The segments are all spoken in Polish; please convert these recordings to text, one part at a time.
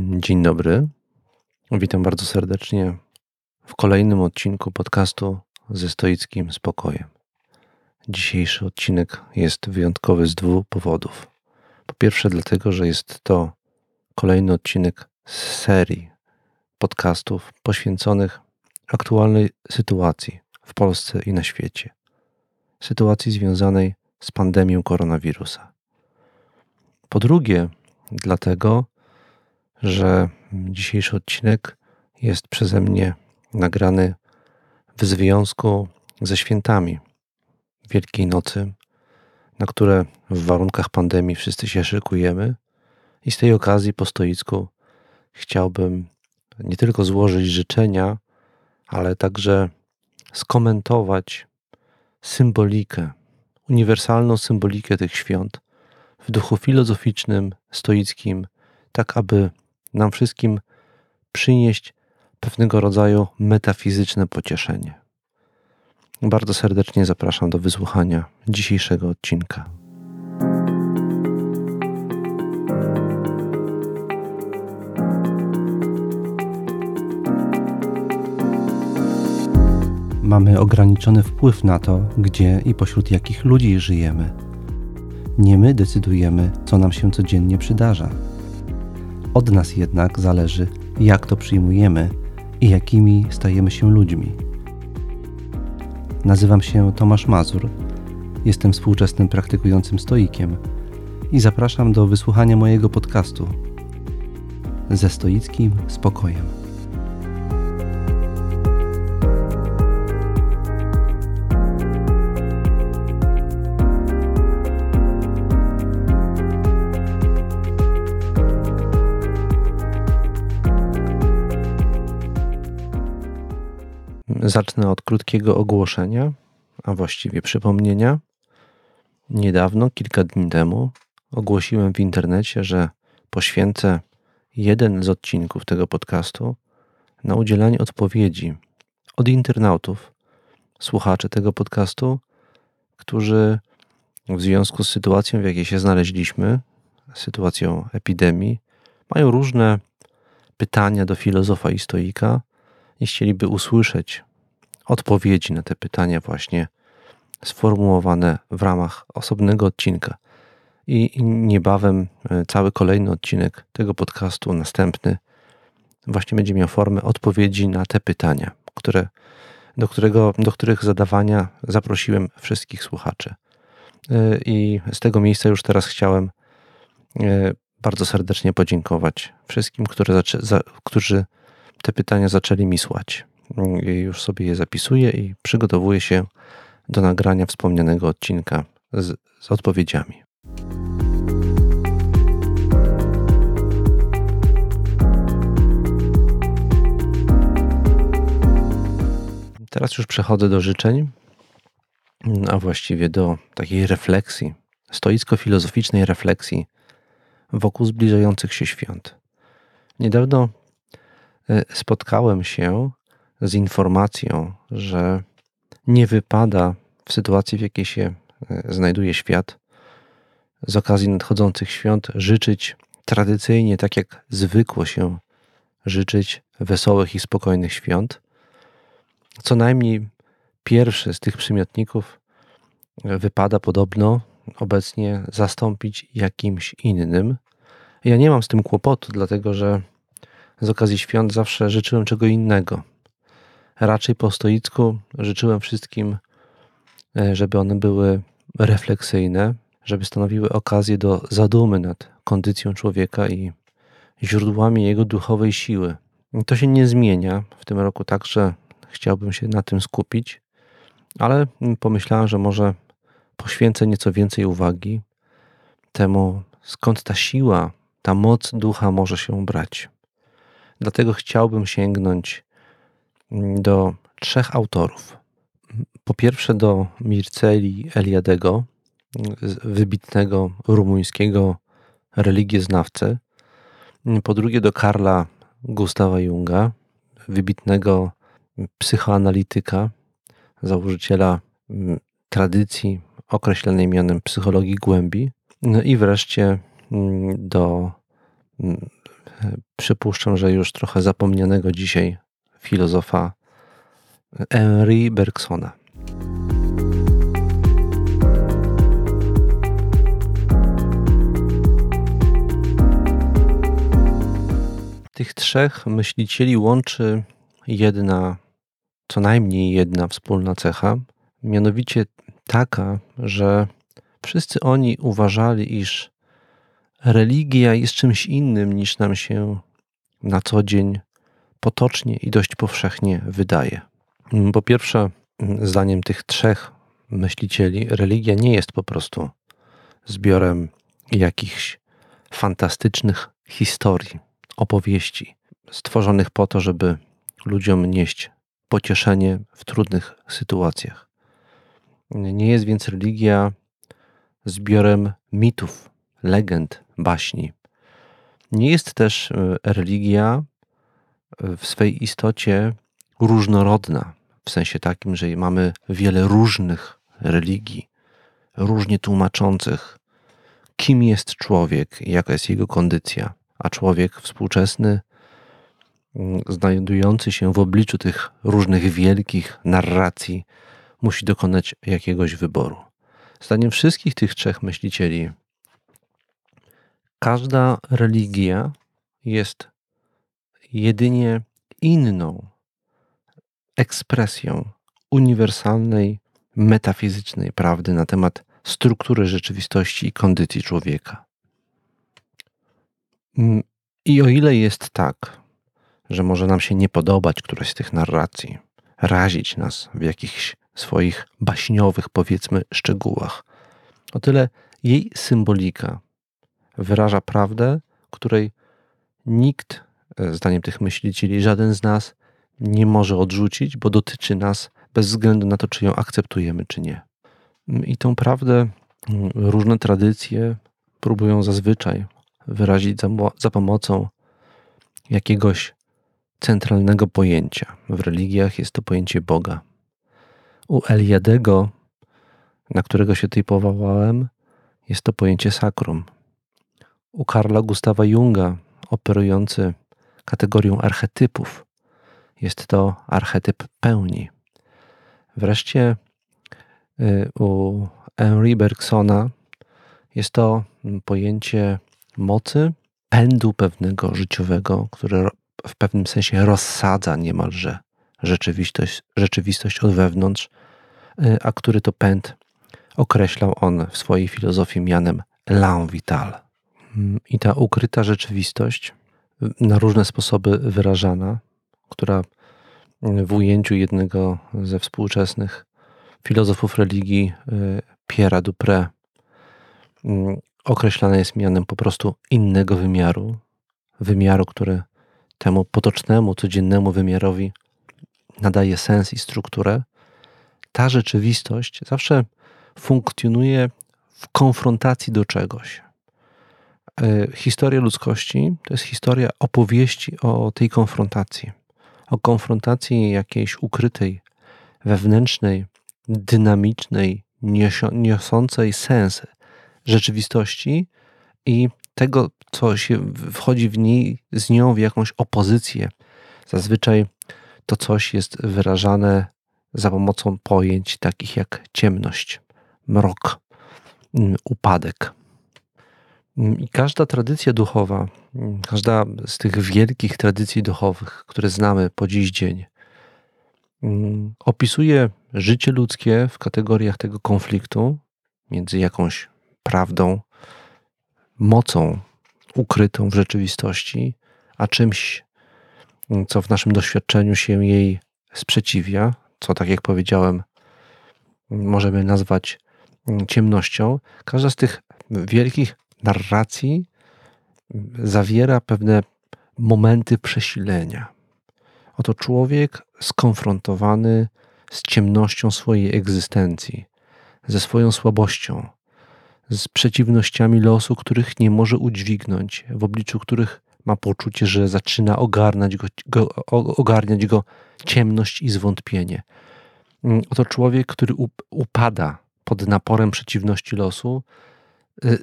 Dzień dobry. Witam bardzo serdecznie w kolejnym odcinku podcastu ze stoickim spokojem. Dzisiejszy odcinek jest wyjątkowy z dwóch powodów. Po pierwsze, dlatego, że jest to kolejny odcinek z serii podcastów poświęconych aktualnej sytuacji w Polsce i na świecie. Sytuacji związanej z pandemią koronawirusa. Po drugie, dlatego, że dzisiejszy odcinek jest przeze mnie nagrany w związku ze świętami Wielkiej Nocy, na które w warunkach pandemii wszyscy się szykujemy. I z tej okazji po stoicku chciałbym nie tylko złożyć życzenia, ale także skomentować symbolikę, uniwersalną symbolikę tych świąt w duchu filozoficznym, stoickim, tak aby nam wszystkim przynieść pewnego rodzaju metafizyczne pocieszenie. Bardzo serdecznie zapraszam do wysłuchania dzisiejszego odcinka. Mamy ograniczony wpływ na to, gdzie i pośród jakich ludzi żyjemy. Nie my decydujemy, co nam się codziennie przydarza od nas jednak zależy, jak to przyjmujemy i jakimi stajemy się ludźmi. Nazywam się Tomasz Mazur, jestem współczesnym praktykującym stoikiem i zapraszam do wysłuchania mojego podcastu ze stoickim spokojem. Zacznę od krótkiego ogłoszenia, a właściwie przypomnienia. Niedawno, kilka dni temu, ogłosiłem w internecie, że poświęcę jeden z odcinków tego podcastu na udzielanie odpowiedzi od internautów, słuchaczy tego podcastu, którzy w związku z sytuacją, w jakiej się znaleźliśmy, sytuacją epidemii, mają różne pytania do filozofa i stoika i chcieliby usłyszeć odpowiedzi na te pytania, właśnie sformułowane w ramach osobnego odcinka. I niebawem e, cały kolejny odcinek tego podcastu, następny, właśnie będzie miał formę odpowiedzi na te pytania, które, do, którego, do których zadawania zaprosiłem wszystkich słuchaczy. E, I z tego miejsca już teraz chciałem e, bardzo serdecznie podziękować wszystkim, którzy te pytania zaczęli mi słać już sobie je zapisuję i przygotowuję się do nagrania wspomnianego odcinka z, z odpowiedziami. Teraz już przechodzę do życzeń, a właściwie do takiej refleksji, stoicko-filozoficznej refleksji wokół zbliżających się świąt. Niedawno e, spotkałem się z informacją, że nie wypada w sytuacji, w jakiej się e, znajduje świat, z okazji nadchodzących świąt życzyć tradycyjnie, tak jak zwykło się życzyć wesołych i spokojnych świąt. Co najmniej pierwszy z tych przymiotników wypada podobno obecnie zastąpić jakimś innym. Ja nie mam z tym kłopotu, dlatego że z okazji świąt zawsze życzyłem czego innego. Raczej po stoicku życzyłem wszystkim, e, żeby one były refleksyjne, żeby stanowiły okazję do zadumy nad kondycją człowieka i źródłami jego duchowej siły. To się nie zmienia. W tym roku także chciałbym się na tym skupić, ale pomyślałem, że może poświęcę nieco więcej uwagi temu, skąd ta siła, ta moc ducha może się brać. Dlatego chciałbym sięgnąć do trzech autorów. Po pierwsze do Mirceli Eliadego, wybitnego rumuńskiego religieznawcy. Po drugie do Karla Gustawa Junga, wybitnego psychoanalityka, założyciela mm, tradycji określanej mianem psychologii głębi. No i wreszcie mm, do mm, przypuszczam, że już trochę zapomnianego dzisiaj filozofa Henri Bergsona. Tych trzech myślicieli łączy jedna, co najmniej jedna wspólna cecha, mianowicie taka, że wszyscy oni uważali, iż religia jest czymś innym niż nam się na co dzień potocznie i dość powszechnie wydaje. Po pierwsze, zdaniem tych trzech myślicieli, religia nie jest po prostu zbiorem jakichś fantastycznych historii, opowieści, stworzonych po to, żeby ludziom nieść pocieszenie w trudnych sytuacjach. Nie jest więc religia zbiorem mitów, legend, baśni. Nie jest też e, religia w swej istocie różnorodna, w sensie takim, że mamy wiele różnych religii, różnie tłumaczących, kim jest człowiek, jaka jest jego kondycja, a człowiek współczesny, mm, znajdujący się w obliczu tych różnych wielkich narracji, musi dokonać jakiegoś wyboru. Zdaniem wszystkich tych trzech myślicieli, każda religia jest jedynie inną ekspresją uniwersalnej, metafizycznej prawdy na temat struktury rzeczywistości i kondycji człowieka. Mm, I o ile jest tak, że może nam się nie podobać któraś z tych narracji, razić nas w jakichś swoich baśniowych, powiedzmy, szczegółach, o tyle jej symbolika wyraża prawdę, której nikt, zdaniem tych myślicieli, żaden z nas nie może odrzucić, bo dotyczy nas bez względu na to, czy ją akceptujemy, czy nie. I tą prawdę mm, różne tradycje próbują zazwyczaj wyrazić za, za pomocą jakiegoś centralnego pojęcia. W religiach jest to pojęcie Boga. U Eliadego, na którego się tutaj powołałem, jest to pojęcie sakrum. U Karla Gustawa Junga, operujący kategorią archetypów, jest to archetyp pełni. Wreszcie y, u Henry Bergsona jest to pojęcie mocy, pędu pewnego życiowego, które w pewnym sensie rozsadza niemalże rzeczywistość, rzeczywistość od wewnątrz, y, a który to pęd określał on w swojej filozofii mianem l'en vital. I ta ukryta rzeczywistość, na różne sposoby wyrażana, która w ujęciu jednego ze współczesnych filozofów religii, y, Pierre'a Dupré, mm, określana jest mianem po prostu innego wymiaru, wymiaru, który temu potocznemu, codziennemu wymiarowi nadaje sens i strukturę. Ta rzeczywistość zawsze funkcjonuje w konfrontacji do czegoś. Y, historia ludzkości to jest historia opowieści o tej konfrontacji o konfrontacji jakiejś ukrytej, wewnętrznej, dynamicznej, niosącej sens rzeczywistości i tego, co się wchodzi w niej, z nią w jakąś opozycję. Zazwyczaj to coś jest wyrażane za pomocą pojęć takich jak ciemność, mrok, mm, upadek. Mm, I każda tradycja duchowa, mm, każda z tych wielkich tradycji duchowych, które znamy po dziś dzień, mm, opisuje życie ludzkie w kategoriach tego konfliktu między jakąś prawdą, mocą ukrytą w rzeczywistości, a czymś, co w naszym doświadczeniu się jej sprzeciwia, co, tak jak powiedziałem, możemy nazwać ciemnością. Każda z tych wielkich narracji zawiera pewne momenty przesilenia. Oto człowiek skonfrontowany z ciemnością swojej egzystencji, ze swoją słabością, z przeciwnościami losu, których nie może udźwignąć, w obliczu których ma poczucie, że zaczyna ogarniać go, go, ogarniać go ciemność i zwątpienie. Oto człowiek, który upada pod naporem przeciwności losu,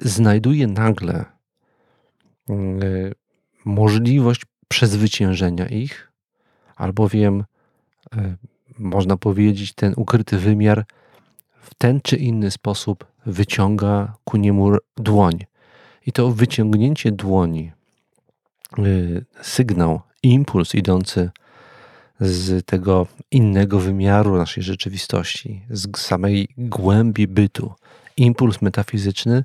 znajduje nagle y, możliwość przezwyciężenia ich, albowiem e, można powiedzieć, ten ukryty wymiar w ten czy inny sposób wyciąga ku niemu dłoń. I to wyciągnięcie dłoni, y, sygnał, impuls idący z tego innego wymiaru naszej rzeczywistości, z samej głębi bytu, impuls metafizyczny,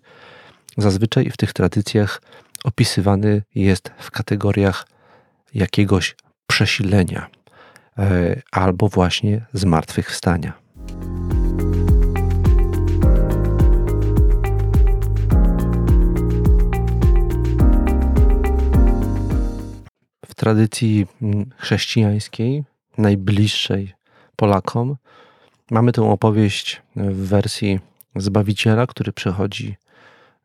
zazwyczaj w tych tradycjach opisywany jest w kategoriach jakiegoś przesilenia e, albo właśnie zmartwychwstania. W tradycji mm, chrześcijańskiej, najbliższej Polakom, mamy tę opowieść w wersji Zbawiciela, który przychodzi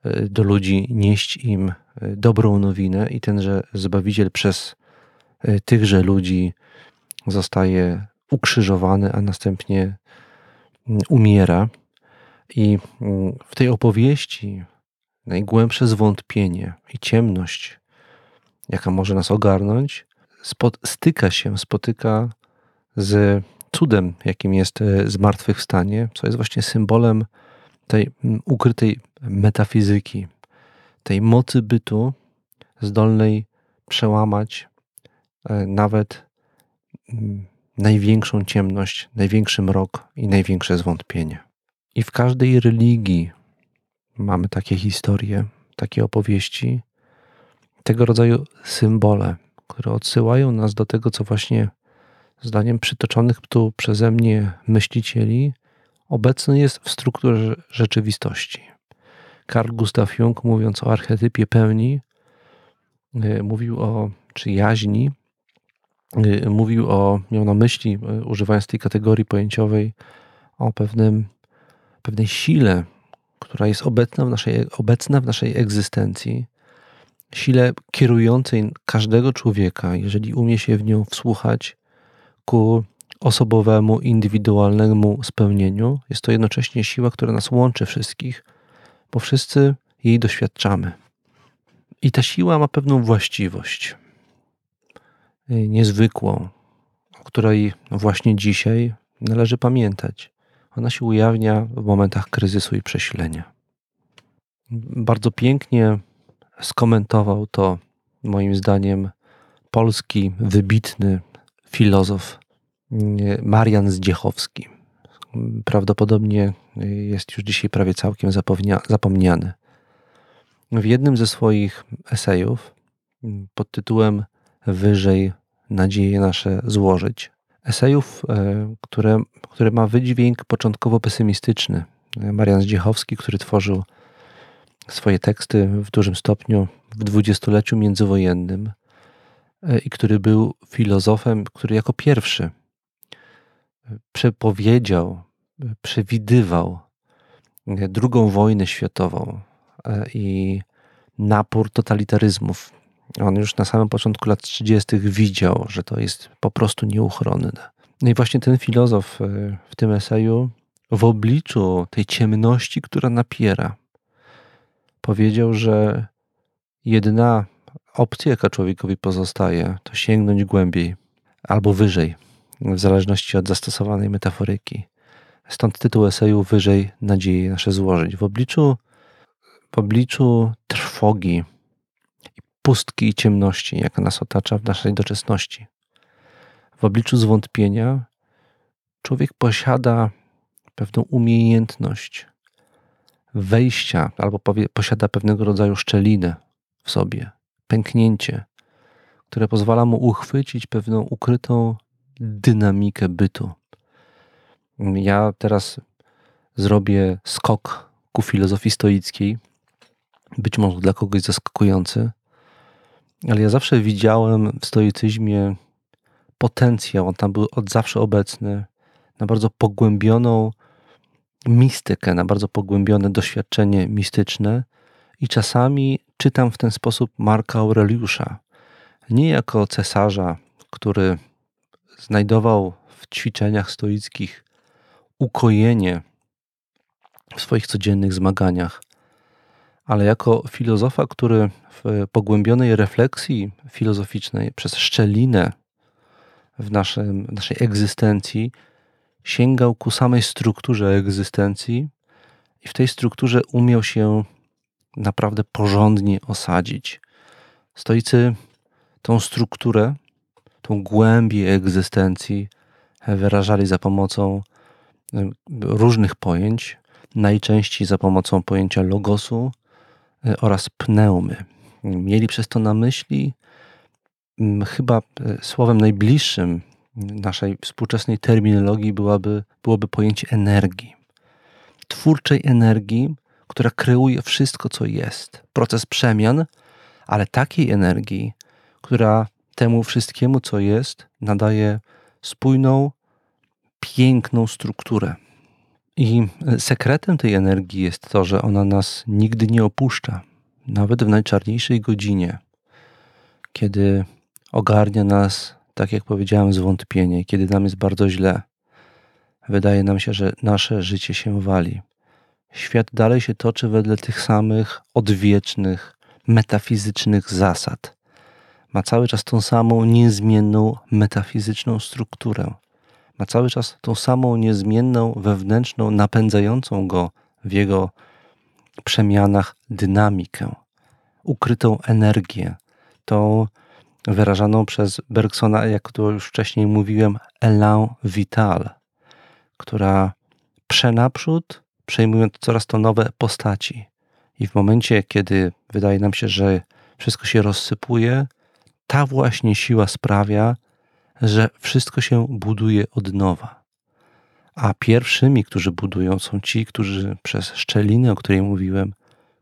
e, do ludzi nieść im e, dobrą nowinę i tenże Zbawiciel przez e, tychże ludzi zostaje ukrzyżowany, a następnie mm, umiera. I mm, w tej opowieści najgłębsze zwątpienie i ciemność, jaka może nas ogarnąć, styka się, spotyka z cudem, jakim jest zmartwychwstanie, co jest właśnie symbolem tej mm, ukrytej metafizyki, tej mocy bytu zdolnej przełamać e, nawet mm, największą ciemność, największy mrok i największe zwątpienie. I w każdej religii mamy takie historie, takie opowieści, tego rodzaju symbole, które odsyłają nas do tego, co właśnie zdaniem przytoczonych tu przeze mnie myślicieli obecny jest w strukturze rzeczywistości. Carl Gustav Jung, mówiąc o archetypie pełni, y, mówił o czy jaźni, y, mówił o, miał na myśli, y, używając tej kategorii pojęciowej, o pewnym, pewnej sile, która jest obecna w, naszej, obecna w naszej egzystencji, sile kierującej każdego człowieka, jeżeli umie się w nią wsłuchać, ku osobowemu, indywidualnemu spełnieniu. Jest to jednocześnie siła, która nas łączy wszystkich, bo wszyscy jej doświadczamy. I ta siła ma pewną właściwość y, niezwykłą, o której właśnie dzisiaj należy pamiętać. Ona się ujawnia w momentach kryzysu i przesilenia. Bardzo pięknie skomentował to, moim zdaniem, polski wybitny filozof Marian Zdziechowski. Prawdopodobnie jest już dzisiaj prawie całkiem zapomniany. W jednym ze swoich esejów pod tytułem Wyżej nadzieje nasze złożyć, esejów, e, które, które ma wydźwięk początkowo pesymistyczny. Marian Zdziechowski, który tworzył swoje teksty w dużym stopniu w dwudziestoleciu międzywojennym e, i który był filozofem, który jako pierwszy przepowiedział, przewidywał drugą wojnę światową e, i napór totalitaryzmów. On już na samym początku lat 30. widział, że to jest po prostu nieuchronne. No i właśnie ten filozof e, w tym eseju, w obliczu tej ciemności, która napiera, powiedział, że jedna opcja, jaka człowiekowi pozostaje, to sięgnąć głębiej albo wyżej w zależności od zastosowanej metaforyki. Stąd tytuł eseju Wyżej nadzieje nasze złożyć. W obliczu, w obliczu trwogi, pustki i ciemności, jaka nas otacza w naszej doczesności, w obliczu zwątpienia, człowiek posiada pewną umiejętność wejścia albo posiada pewnego rodzaju szczelinę w sobie, pęknięcie, które pozwala mu uchwycić pewną ukrytą dynamikę bytu. Ja teraz zrobię skok ku filozofii stoickiej, być może dla kogoś zaskakujący, ale ja zawsze widziałem w stoicyzmie potencjał, on tam był od zawsze obecny, na bardzo pogłębioną mistykę, na bardzo pogłębione doświadczenie mistyczne i czasami czytam w ten sposób Marka Aureliusza, nie jako cesarza, który znajdował w ćwiczeniach stoickich ukojenie w swoich codziennych zmaganiach, ale jako filozofa, który w pogłębionej refleksji filozoficznej przez szczelinę w naszym, naszej egzystencji sięgał ku samej strukturze egzystencji i w tej strukturze umiał się naprawdę porządnie osadzić. Stoicy tą strukturę, tą głębię egzystencji wyrażali za pomocą różnych pojęć, najczęściej za pomocą pojęcia logosu e, oraz pneumy. Mieli przez to na myśli chyba e, słowem najbliższym naszej współczesnej terminologii byłaby, byłoby pojęcie energii. Twórczej energii, która kreuje wszystko, co jest. Proces przemian, ale takiej energii, która temu wszystkiemu, co jest, nadaje spójną, piękną strukturę. I sekretem tej energii jest to, że ona nas nigdy nie opuszcza, nawet w najczarniejszej godzinie, kiedy ogarnia nas, tak jak powiedziałem, zwątpienie, kiedy nam jest bardzo źle. Wydaje nam się, że nasze życie się wali. Świat dalej się toczy wedle tych samych odwiecznych, metafizycznych zasad. Ma cały czas tą samą niezmienną metafizyczną strukturę ma cały czas tą samą niezmienną, wewnętrzną, napędzającą go w jego przemianach dynamikę, ukrytą energię, tą wyrażaną przez Bergsona, jak to już wcześniej mówiłem, elan vital, która przenaprzód, przejmując coraz to nowe postaci. I w momencie, kiedy wydaje nam się, że wszystko się rozsypuje, ta właśnie siła sprawia, że wszystko się buduje od nowa. A pierwszymi, którzy budują, są ci, którzy przez szczelinę, o której mówiłem,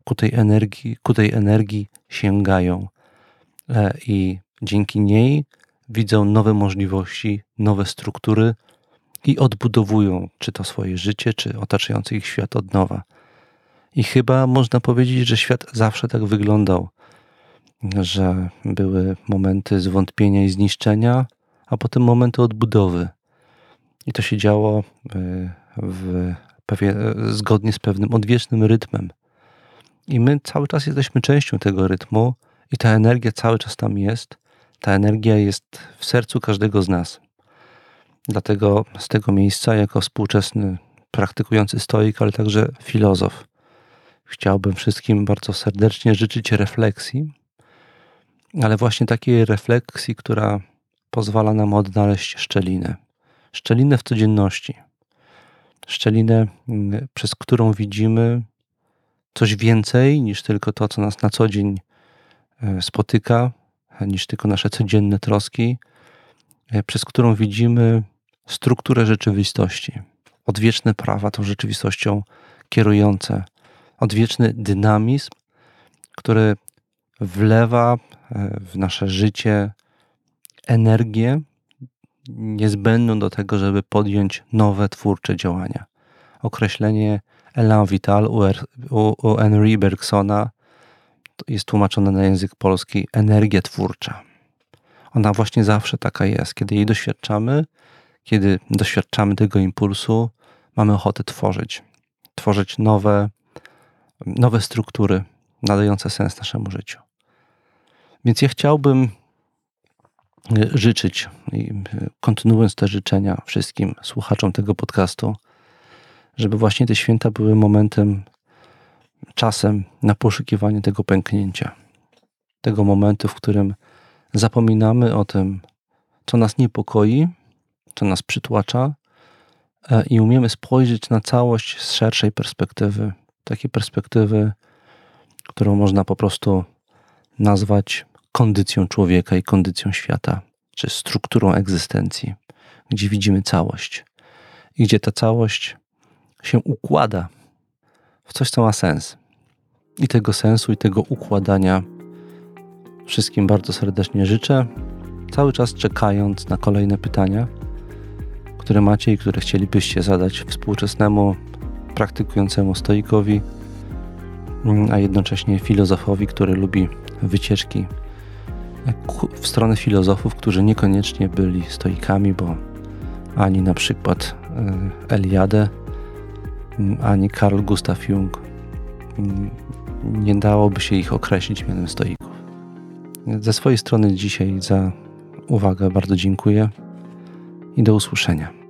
ku tej energii, ku tej energii sięgają e, i dzięki niej widzą nowe możliwości, nowe struktury i odbudowują czy to swoje życie, czy otaczający ich świat od nowa. I chyba można powiedzieć, że świat zawsze tak wyglądał, że były momenty zwątpienia i zniszczenia, a potem momenty odbudowy. I to się działo e, w pewien, e, zgodnie z pewnym odwiecznym rytmem. I my cały czas jesteśmy częścią tego rytmu, i ta energia cały czas tam jest. Ta energia jest w sercu każdego z nas. Dlatego z tego miejsca, jako współczesny praktykujący stoik, ale także filozof, chciałbym wszystkim bardzo serdecznie życzyć refleksji, ale właśnie takiej refleksji, która pozwala nam odnaleźć szczelinę. Szczelinę w codzienności. Szczelinę, mm, przez którą widzimy coś więcej niż tylko to, co nas na co dzień e, spotyka, niż tylko nasze codzienne troski, e, przez którą widzimy strukturę rzeczywistości, odwieczne prawa tą rzeczywistością kierujące, odwieczny dynamizm, który wlewa w nasze życie energię niezbędną do tego, żeby podjąć nowe twórcze działania. Określenie elan vital u, u, u Henry Bergsona jest tłumaczone na język polski energia twórcza. Ona właśnie zawsze taka jest. Kiedy jej doświadczamy, kiedy doświadczamy tego impulsu, mamy ochotę tworzyć. Tworzyć nowe, nowe struktury nadające sens naszemu życiu. Więc ja chciałbym życzyć i kontynuując te życzenia wszystkim słuchaczom tego podcastu, żeby właśnie te święta były momentem, czasem na poszukiwanie tego pęknięcia. Tego momentu, w którym zapominamy o tym, co nas niepokoi, co nas przytłacza e, i umiemy spojrzeć na całość z szerszej perspektywy. Takiej perspektywy, którą można po prostu nazwać kondycją człowieka i kondycją świata, czy strukturą egzystencji, gdzie widzimy całość i gdzie ta całość się układa w coś, co ma sens. I tego sensu, i tego układania wszystkim bardzo serdecznie życzę, cały czas czekając na kolejne pytania, które macie i które chcielibyście zadać współczesnemu praktykującemu stoikowi, a jednocześnie filozofowi, który lubi wycieczki w stronę filozofów, którzy niekoniecznie byli stoikami, bo ani na przykład e, Eliade, ani Carl Gustav Jung nie dałoby się ich określić mianem stoików. Ze swojej strony dzisiaj za uwagę bardzo dziękuję i do usłyszenia.